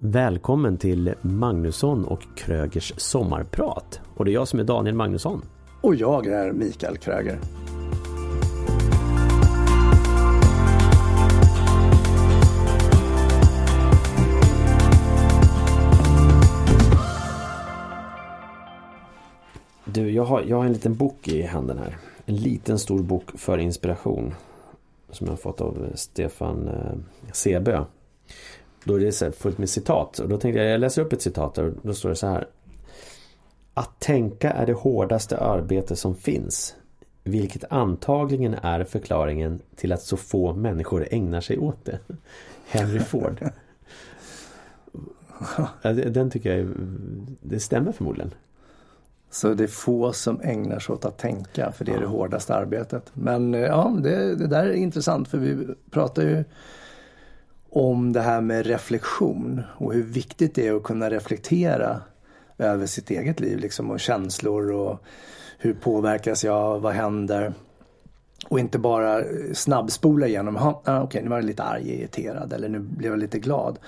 Välkommen till Magnusson och Krögers sommarprat. Och det är jag som är Daniel Magnusson. Och jag är Mikael Kröger. Du, jag har, jag har en liten bok i handen här. En liten stor bok för inspiration. Som jag har fått av Stefan eh, Sebö. Då är det så fullt med citat. Och då tänkte jag, jag läser upp ett citat. Och då står det så här. Att tänka är det hårdaste arbete som finns. Vilket antagligen är förklaringen till att så få människor ägnar sig åt det. Henry Ford. Den tycker jag det stämmer förmodligen. Så det är få som ägnar sig åt att tänka för det är det hårdaste arbetet. Men eh, ja, det, det, där är intressant för vi pratar ju om det här med reflektion och hur viktigt det är att kunna reflektera över sitt eget liv liksom och känslor och hur påverkas jag, vad händer? Och inte bara snabbspola igenom, ah, okej okay, nu var jag lite arg, irriterad eller nu blev jag lite glad.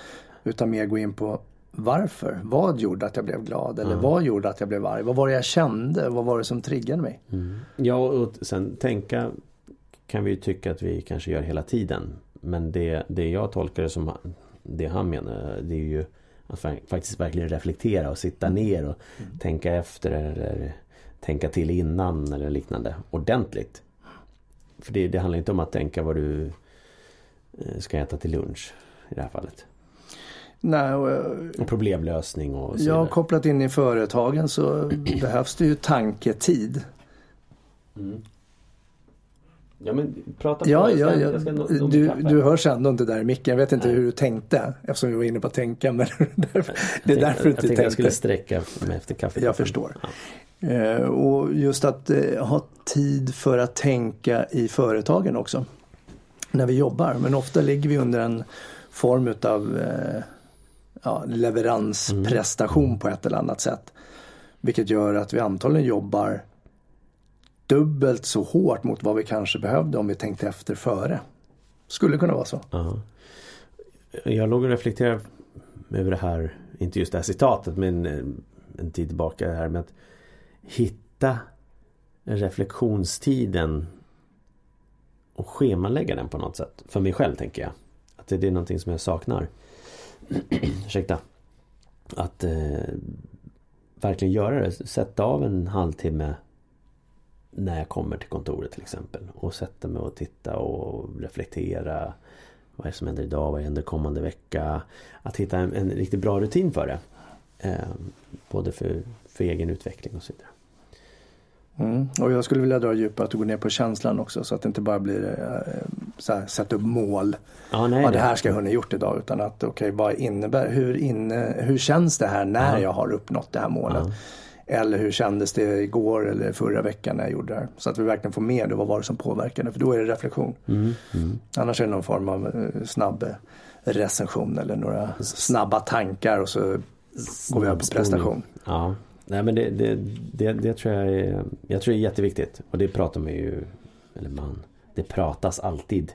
Utan mer gå in på varför? Vad gjorde att jag blev glad? Eller mm. vad gjorde att jag blev arg? Vad var det jag kände? Vad var det som triggade mig? Mm. Ja, och sen tänka kan vi ju tycka att vi kanske gör hela tiden. Men det, det jag tolkar det som det han menar det är ju att faktiskt verkligen reflektera och sitta mm. ner och mm. tänka efter eller tänka till innan eller liknande ordentligt. För det, det handlar inte om att tänka vad du eh, ska äta till lunch i det här fallet. Nej, och, och problemlösning och så Ja, kopplat in i företagen så behövs det ju tanketid. Mm. Ja men prata på. Ja, ja, ja. Du, du hörs ändå inte där i micken. Jag vet inte Nej. hur du tänkte eftersom vi var inne på att tänka. Men det är därför du inte tänkte. Jag skulle sträcka mig efter kaffet. Jag förstår. Ja. Eh, och just att eh, ha tid för att tänka i företagen också. När vi jobbar. Men ofta ligger vi under en form utav eh, ja, leveransprestation mm. på ett eller annat sätt. Vilket gör att vi antagligen jobbar dubbelt så hårt mot vad vi kanske behövde om vi tänkte efter före. Skulle kunna vara så. Ja. Jag låg och reflekterade över det här, inte just det här citatet men eh, en tid tillbaka här med att hitta reflektionstiden och schemalägga den på något sätt. För mig själv tänker jag. Att det är någonting som jag saknar. Ursäkta. Att eh, verkligen göra det. Sätta av en halvtimme när jag kommer till kontoret till exempel. Och sätta mig och titta och reflektera. Vad är det som händer idag? Vad händer kommande vecka? Att hitta en, en riktigt bra rutin för det. Eh, både för, för egen utveckling och så vidare. Mm. Och jag skulle vilja dra djupare att du går ner på känslan också så att det inte bara blir eh, så här, sätta upp mål. Ja, nej, ja, det här ska jag ha gjort idag utan att okej okay, vad innebär, hur, inne, hur känns det här när ja. jag har uppnått det här målet. Ja. Eller hur kändes det igår eller förra veckan när jag gjorde det här. Så att vi verkligen får med det, vad var det som påverkade. För då är det reflektion. Mm, mm. Annars är det någon form av eh, snabb recension eller några snabba tankar och så går vi över på prestation. Ja. Nej men det, det, det, det, tror jag är, jag tror är jätteviktigt. Och det pratar man ju, eller man, det pratas alltid.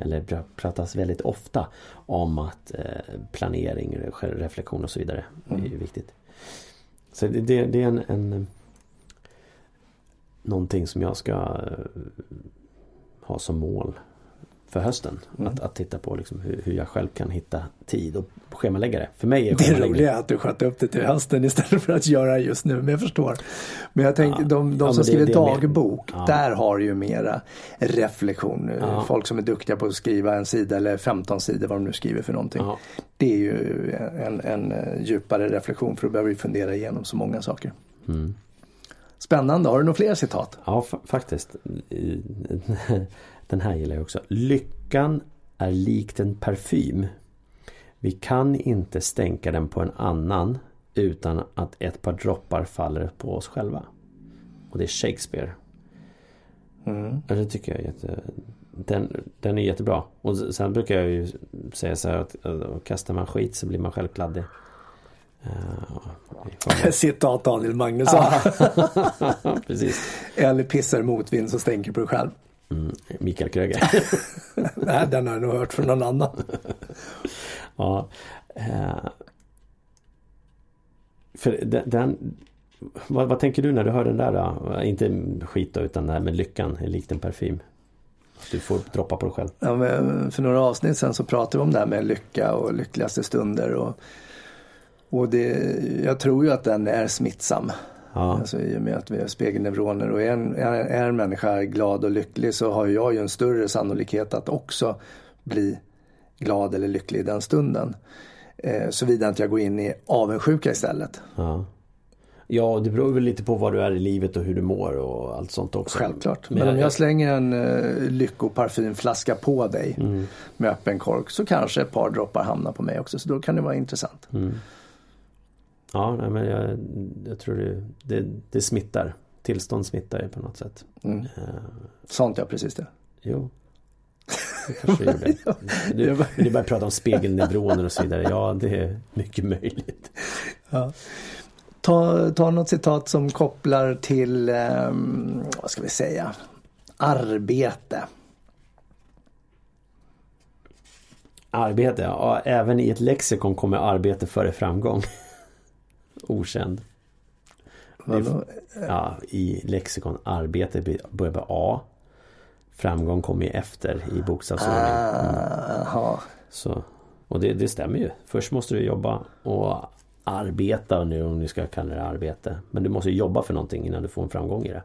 Eller pratas väldigt ofta om att eh, planering, reflektion och så vidare mm. är viktigt. Så det, det, det är en, en Någonting som jag ska eh, ha som mål för hösten. Mm. Att, att titta på liksom hur, hur, jag själv kan hitta tid och schemalägga det. För mig är Det roliga är att du sköt upp det till hösten istället för att göra just nu. Men jag förstår. Men jag tänker ja. de, de ja, som skriver det dagbok. Ja. Där har ju mera reflektion. Folk som är duktiga på att skriva en sida eller 15 sidor vad de nu skriver för någonting. Det är ju en, en djupare reflektion för då behöver vi fundera igenom så många saker. Mm. Spännande, har du några fler citat? Ja, faktiskt. Den här gillar jag också. Lyckan är likt en parfym. Vi kan inte stänka den på en annan utan att ett par droppar faller på oss själva. Och det är Shakespeare. Mm. Det tycker jag är jätte... Den, den är jättebra. Och sen brukar jag ju säga så här att, att kastar man skit så blir man själv kladdig. Uh, Citat Daniel Magnusson. Precis. Eller pissar motvind så stänker på dig själv. Mm, Mikael Kröger. Nej, den har jag nog hört från någon annan. ja. Eh, För den, den vad, vad, tänker du när du hör den där? Då? Inte skit då, utan det här med lyckan likt en parfym. Du får droppa på dig själv. Ja, för några avsnitt sen så pratade vi om det här med lycka och lyckligaste stunder. Och, och det, jag tror ju att den är smittsam. Ja. Alltså, I och med att vi har spegelneuroner och är en, är en människa glad och lycklig så har jag ju en större sannolikhet att också bli glad eller lycklig i den stunden. Eh, Såvida inte jag går in i avundsjuka istället. Ja. Ja, det beror väl lite på var du är i livet och hur du mår och allt sånt också. Självklart. Men, Men om jag slänger en uh, lyckoparfymflaska på dig mm. med öppen kork så kanske ett par droppar hamnar på mig också. Så då kan det vara intressant. Mm. Ja, nej, men jag, jag tror det, det, det, smittar. Tillstånd smittar ju på något sätt. Mm. Uh, Sånt ja, precis det. Jo. Det kanske. Du, du börjar prata om spegelneuroner och så vidare. Ja, det är mycket möjligt. Ja. Ta, ta något citat som kopplar till, eh, vad ska vi säga, arbete. Arbete, ja. Även i ett lexikon kommer arbete före framgång. Okänd. Vadå? Ja, i lexikon arbete börjar med A. Framgång kommer ju efter i bokstavsordning. Mm. Så, och det, det stämmer ju. Först måste du jobba och arbeta nu om ni ska kalla det arbete. Men du måste jobba för någonting innan du får en framgång i det.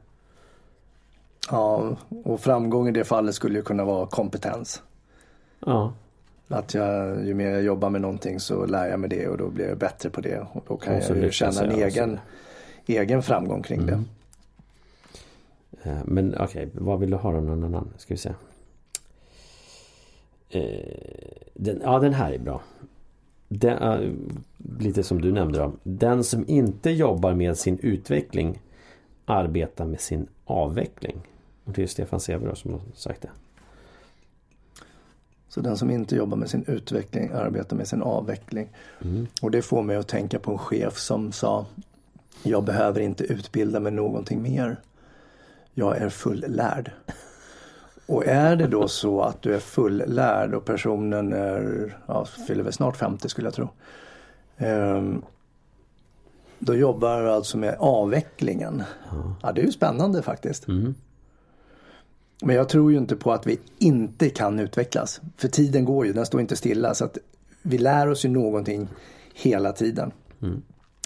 Ja, och framgång i det fallet skulle ju kunna vara kompetens. Ja. Att jag, ju mer jag jobbar med någonting så lär jag mig det och då blir jag bättre på det. Och då kan och jag ju känna en egen, egen framgång kring mm. det. Eh, men okej, okay, vad vill du ha då? Någon annan? Ska vi se. Eh, den, ja, den här är bra den, lite som du nämnde då. Den som inte jobbar med sin utveckling arbetar med sin avveckling. Och det är Stefan Sever som har sagt det. Så den som inte jobbar med sin utveckling arbetar med sin avveckling. Mm. Och det får mig att tänka på en chef som sa Jag behöver inte utbilda mig någonting mer. Jag är fullärd. Och är det då så att du är fullärd och personen är, ja, fyller väl snart 50 skulle jag tro. Um, då jobbar du alltså med avvecklingen. Ja. ja, det är ju spännande faktiskt. Mm. Men jag tror ju inte på att vi inte kan utvecklas. För tiden går ju, den står inte stilla. Så att vi lär oss ju någonting hela tiden. Mm.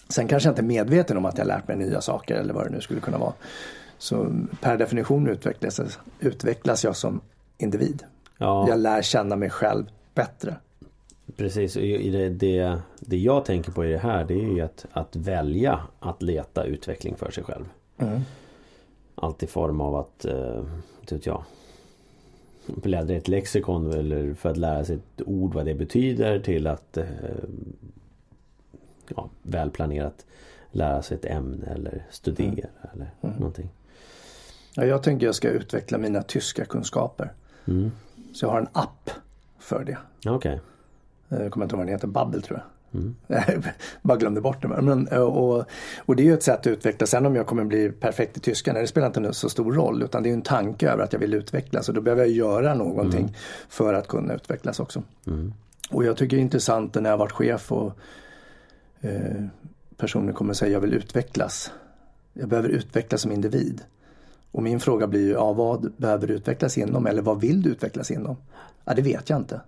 Sen kanske jag inte är medveten om att jag lärt mig nya saker eller vad det nu skulle kunna vara. Så per definition utvecklas, utvecklas jag som individ. Ja. Jag lär känna mig själv bättre. Precis, det, det, det jag tänker på i det här det är ju att, att välja att leta utveckling för sig själv. Mm. Allt i form av att, eh, vet jag, bläddra i ett lexikon eller för att lära sig ett ord vad det betyder till att eh, ja, välplanerat lära sig ett ämne eller studera mm. eller mm. någonting. Ja, jag tänker jag ska utveckla mina tyska kunskaper. Mm. Så jag har en app för det. Okej. Okay. Jag kommer inte ihåg vad den heter, Babbel tror jag. Mm. Jag bara glömde bort det. Men, och, och det är ju ett sätt att utveckla. Sen om jag kommer bli perfekt i tyska, det spelar inte så stor roll. Utan det är en tanke över att jag vill utvecklas. Och då behöver jag göra någonting mm. för att kunna utvecklas också. Mm. Och jag tycker det är intressant när jag varit chef och eh, personer kommer säga jag vill utvecklas. Jag behöver utvecklas som individ. Och min fråga blir ju, ja, vad behöver du utvecklas inom eller vad vill du utvecklas inom? Ja, det vet jag inte.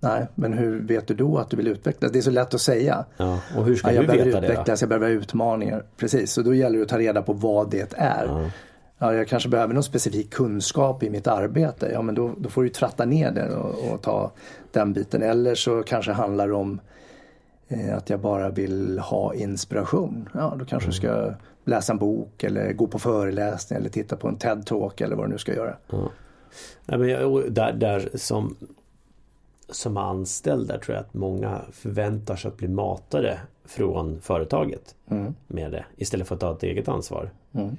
Nej, men hur vet du då att du vill utvecklas? Det är så lätt att säga. Ja, och hur ska ja, du veta det Jag behöver jag utmaningar. Precis, så då gäller det att ta reda på vad det är. Ja. Ja, jag kanske behöver någon specifik kunskap i mitt arbete. Ja, men då, då får du tratta ner det och, och, ta den biten. Eller så kanske handlar det om eh, att jag bara vill ha inspiration. Ja, då kanske mm. du ska läsa en bok eller gå på föreläsning eller titta på en TED-talk eller vad du nu ska göra. Ja. Nej, men jag, där, där som, som anställd där tror jag att många förväntar sig att bli matade från företaget mm. med det istället för att ta ett eget ansvar. Mm.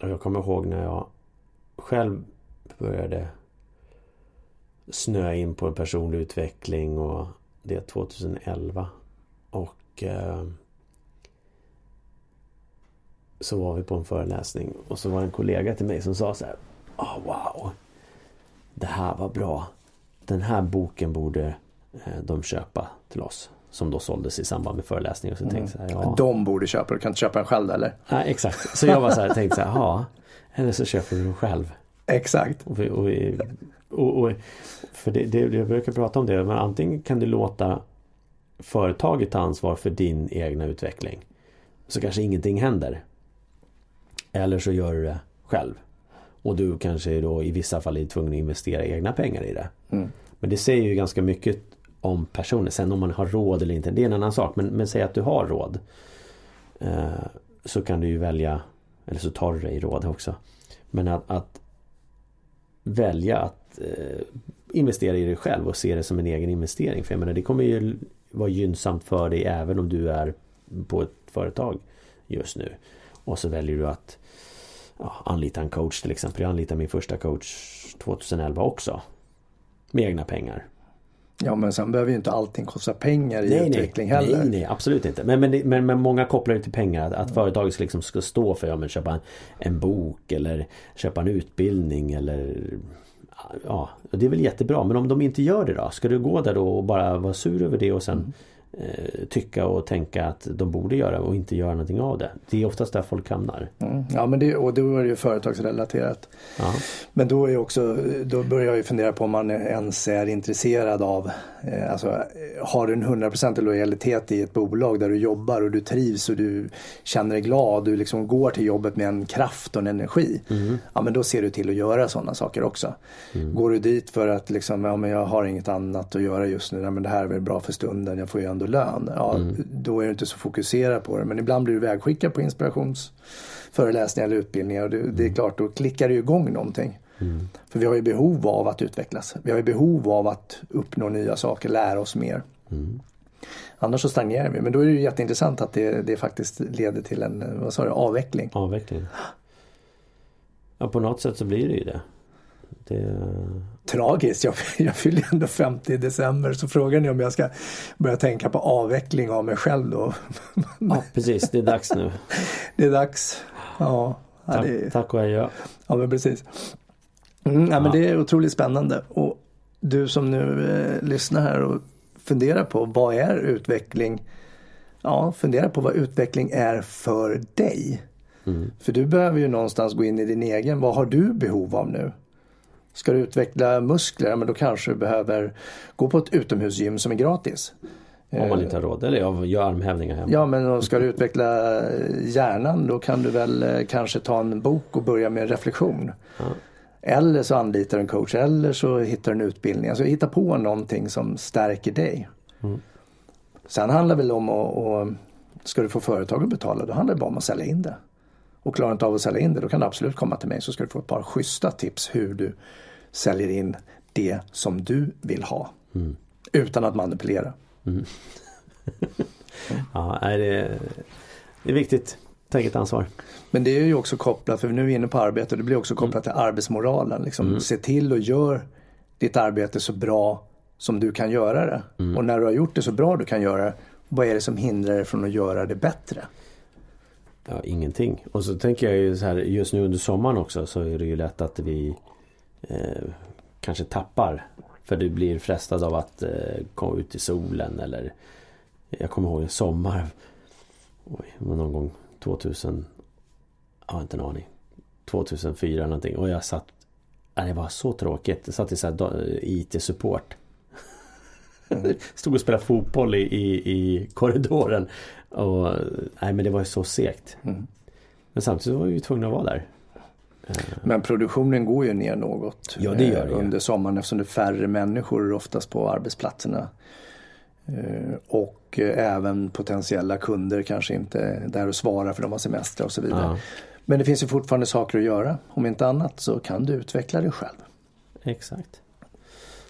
Jag kommer ihåg när jag själv började snöa in på en personlig utveckling och det 2011. Och eh, så var vi på en föreläsning och så var det en kollega till mig som sa så här oh, Wow Det här var bra Den här boken borde eh, de köpa till oss Som då såldes i samband med föreläsningar. Och så Mm. tänkte så här, ja. De borde köpa, du kan inte köpa den själv eller? Nej, exakt. Så jag var så här, tänkte så här, ja. Eller så köper du den själv. Exakt. Och, och, och, och, för det, det, jag brukar prata om det, men antingen kan du låta företaget ta ansvar för din egna utveckling. Så kanske ingenting händer. Eller så gör du det själv. Och du kanske då i vissa fall är tvungen att investera egna pengar i det. Mm. Men det säger ju ganska mycket om personen. Sen om man har råd eller inte, det är en annan sak. Men, men säg att du har råd. Eh, så kan du ju välja, eller så tar du dig råd också. Men att, att välja att eh, investera i dig själv och se det som en egen investering. För jag menar det kommer ju vara gynnsamt för dig även om du är på ett företag just nu. Och så väljer du att ja, anlita en coach till exempel. Jag anlitade min första coach 2011 också. Med egna pengar. Ja men sen behöver ju inte allting kosta pengar i utveckling nej, heller. nej, nej, absolut inte. Men, men, men, men många kopplar det till pengar. Att, att företaget liksom ska stå för, ja men köpa en, en bok eller köpa en utbildning eller Ja, det är väl jättebra. Men om de inte gör det då? Ska du gå där då och bara vara sur över det och sen eh, tycka och tänka att de borde göra och inte göra någonting av det? Det är oftast där folk hamnar. Mm. Ja men det, och då är det ju företagsrelaterat. Ja, Men då, är också, då börjar jag ju fundera på om man ens är intresserad av, eh, alltså eh, har du en 100% lojalitet i ett bolag där du jobbar och du trivs och du känner dig glad, du liksom går till jobbet med en kraft och en energi. Ja men då ser du till att göra sådana saker också. Går du dit för att liksom, ja men jag har inget annat att göra just nu, nej, men det här är väl bra för stunden, jag får ju ändå lön. Ja, Då är du inte så fokuserad på det, men ibland blir du vägskickad på inspirationsföreläsningar eller utbildningar och det, det är klart, då klickar det igång någonting. För vi har ju behov av att utvecklas. Vi har ju behov av att uppnå nya saker, lära oss mer. Annars så stagnerar vi. Men då är det ju jätteintressant att det, det faktiskt leder till en vad sa du, avveckling. avveckling. Ja, på något sätt så blir det ju det. Det Tragiskt. Jag, jag fyller ändå 50 i december så frågar ni om jag ska börja tänka på avveckling av mig själv då. ja, precis. Det är dags nu. Det är dags. Ja, ja, Tack, det, tack och adjö. ja men precis. Mm, ja, men Ja. det är otroligt spännande. Och du som nu eh, lyssnar här och funderar på vad är utveckling? Ja, fundera på vad utveckling är för dig. Mm. För du behöver ju någonstans gå in i din egen. Vad har du behov av nu? Ska du utveckla muskler? Men då kanske du behöver gå på ett utomhusgym som är gratis. Om man inte har råd. Eller jag gör armhävningar hemma. Ja, men ska du utveckla hjärnan då kan du väl eh, kanske ta en bok och börja med reflektion. Ja. Eller så anlitar du en coach eller så hittar du en utbildning. Alltså hitta på någonting som stärker dig. Mm. Sen handlar det väl om att, och, ska du få företag att betala då handlar det bara om att sälja in det. Och klarar inte av att sälja in det då kan du absolut komma till mig så ska du få ett par schyssta tips hur du säljer in det som du vill ha. Mm. Utan att manipulera. Ja, nej, det, är, det är viktigt. Ta eget ansvar. Men det är ju också kopplat, för nu är vi inne på arbete, det blir också kopplat till arbetsmoralen. Liksom, Se till och gör ditt arbete så bra som du kan göra det. Och när du har gjort det så bra du kan göra det, vad är det som hindrar dig från att göra det bättre? Ja, ingenting. Och så tänker jag ju så här just nu under sommaren också så är det ju lätt att vi eh, kanske tappar. För du blir frestad av att eh, komma ut i solen eller Jag kommer ihåg en sommar Oj, det var någon gång 2000 Ja, inte en aning 2004 någonting och jag satt Nej, det var så tråkigt. Jag satt i eh, IT-support. Stod och spelade fotboll i, i, i korridoren. Och, nej men det var ju så segt. Mm. Men samtidigt var vi ju tvungna att vara där. Men produktionen går ju ner något Ja, det gör eh, det under sommaren eftersom det är färre människor oftast på arbetsplatserna. Eh, Och eh, även potentiella kunder kanske inte är där och svarar för de har semester och så vidare. Ja, Men det finns ju fortfarande saker att göra. Om inte annat så kan du utveckla dig själv. exakt.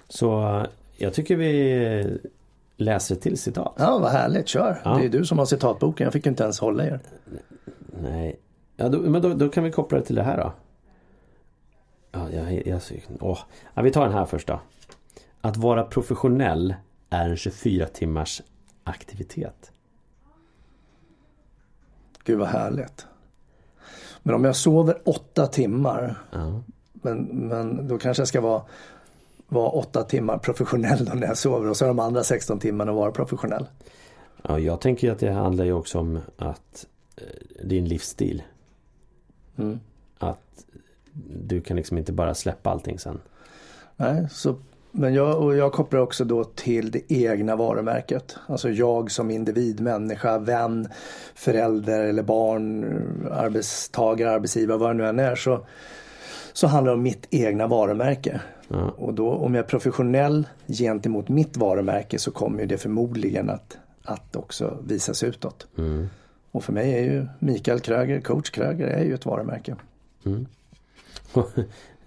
Så eh, jag tycker vi läser ett till citat. Ja, vad härligt. Kör. Ja. Det är du som har citatboken. Jag fick inte ens hålla er. Nej. Ja, då, men då, då kan vi koppla det till det här då. Ja, jag, jag, åh. Ja, vi tar den här först då. Att vara professionell är en 24 timmars aktivitet. Gud vad härligt. Men om jag sover åtta timmar. Ja. Men, men då kanske jag ska vara vara åtta timmar professionell när jag sover och så de andra 16 timmarna vara professionell. Ja, jag tänker att det handlar ju också om att eh, din livsstil. Mm. Att du kan liksom inte bara släppa allting sen. Nej, så, men jag, och jag kopplar också då till det egna varumärket. Alltså jag som individ, människa, vän, förälder eller barn, arbetstagare, arbetsgivare, vad det nu än är. Så, så handlar det om mitt egna varumärke. Och då om jag är professionell gentemot mitt varumärke så kommer det förmodligen att, att också visas utåt. Mm. Och för mig är ju Mikael Kröger, coach Kröger, är ju ett varumärke.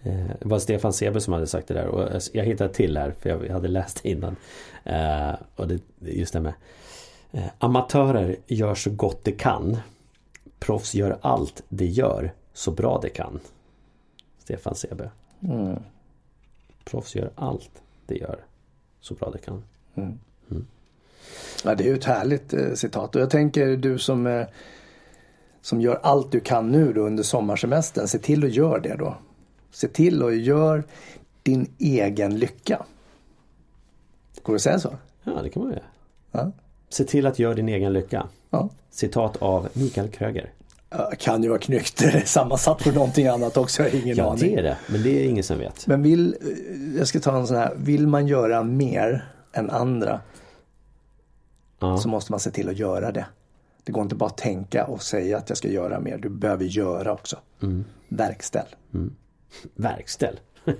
Eh, Det var Stefan Seber som hade sagt det där och jag hittade till här för jag hade läst innan. Eh, Och det, just det med eh, Amatörer gör så gott de kan. Proffs gör allt de gör så bra de kan. Stefan Seber. Mm. Proffs gör allt de gör så bra de kan. Ja, det är ju ett härligt eh, citat och jag tänker du som, eh, som gör allt du kan nu då under sommarsemestern, se till att gör det då. Se till att gör din egen lycka. Går det att säga så? Ja, det kan man göra. Ja. Se till att göra din egen lycka. ja. Citat av Mikael Kröger. Kan ju vara knyckt sammansatt på någonting annat också, jag har ingen Ja, aning. det är det. Men det är ingen som vet. Men vill, eh, jag ska ta en sån här, vill man göra mer än andra Ja. så måste man se till att göra det. Det går inte bara att tänka och säga att jag ska göra mer. Du behöver göra också. Verkställ. Verkställ.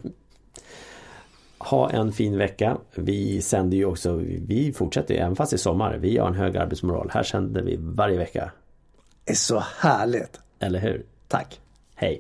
ha en fin vecka. Vi sänder ju också, vi fortsätter ju, även fast det är sommar. Vi har en hög arbetsmoral. Här sänder vi varje vecka. Är så härligt. Eller hur? Tack. Hej!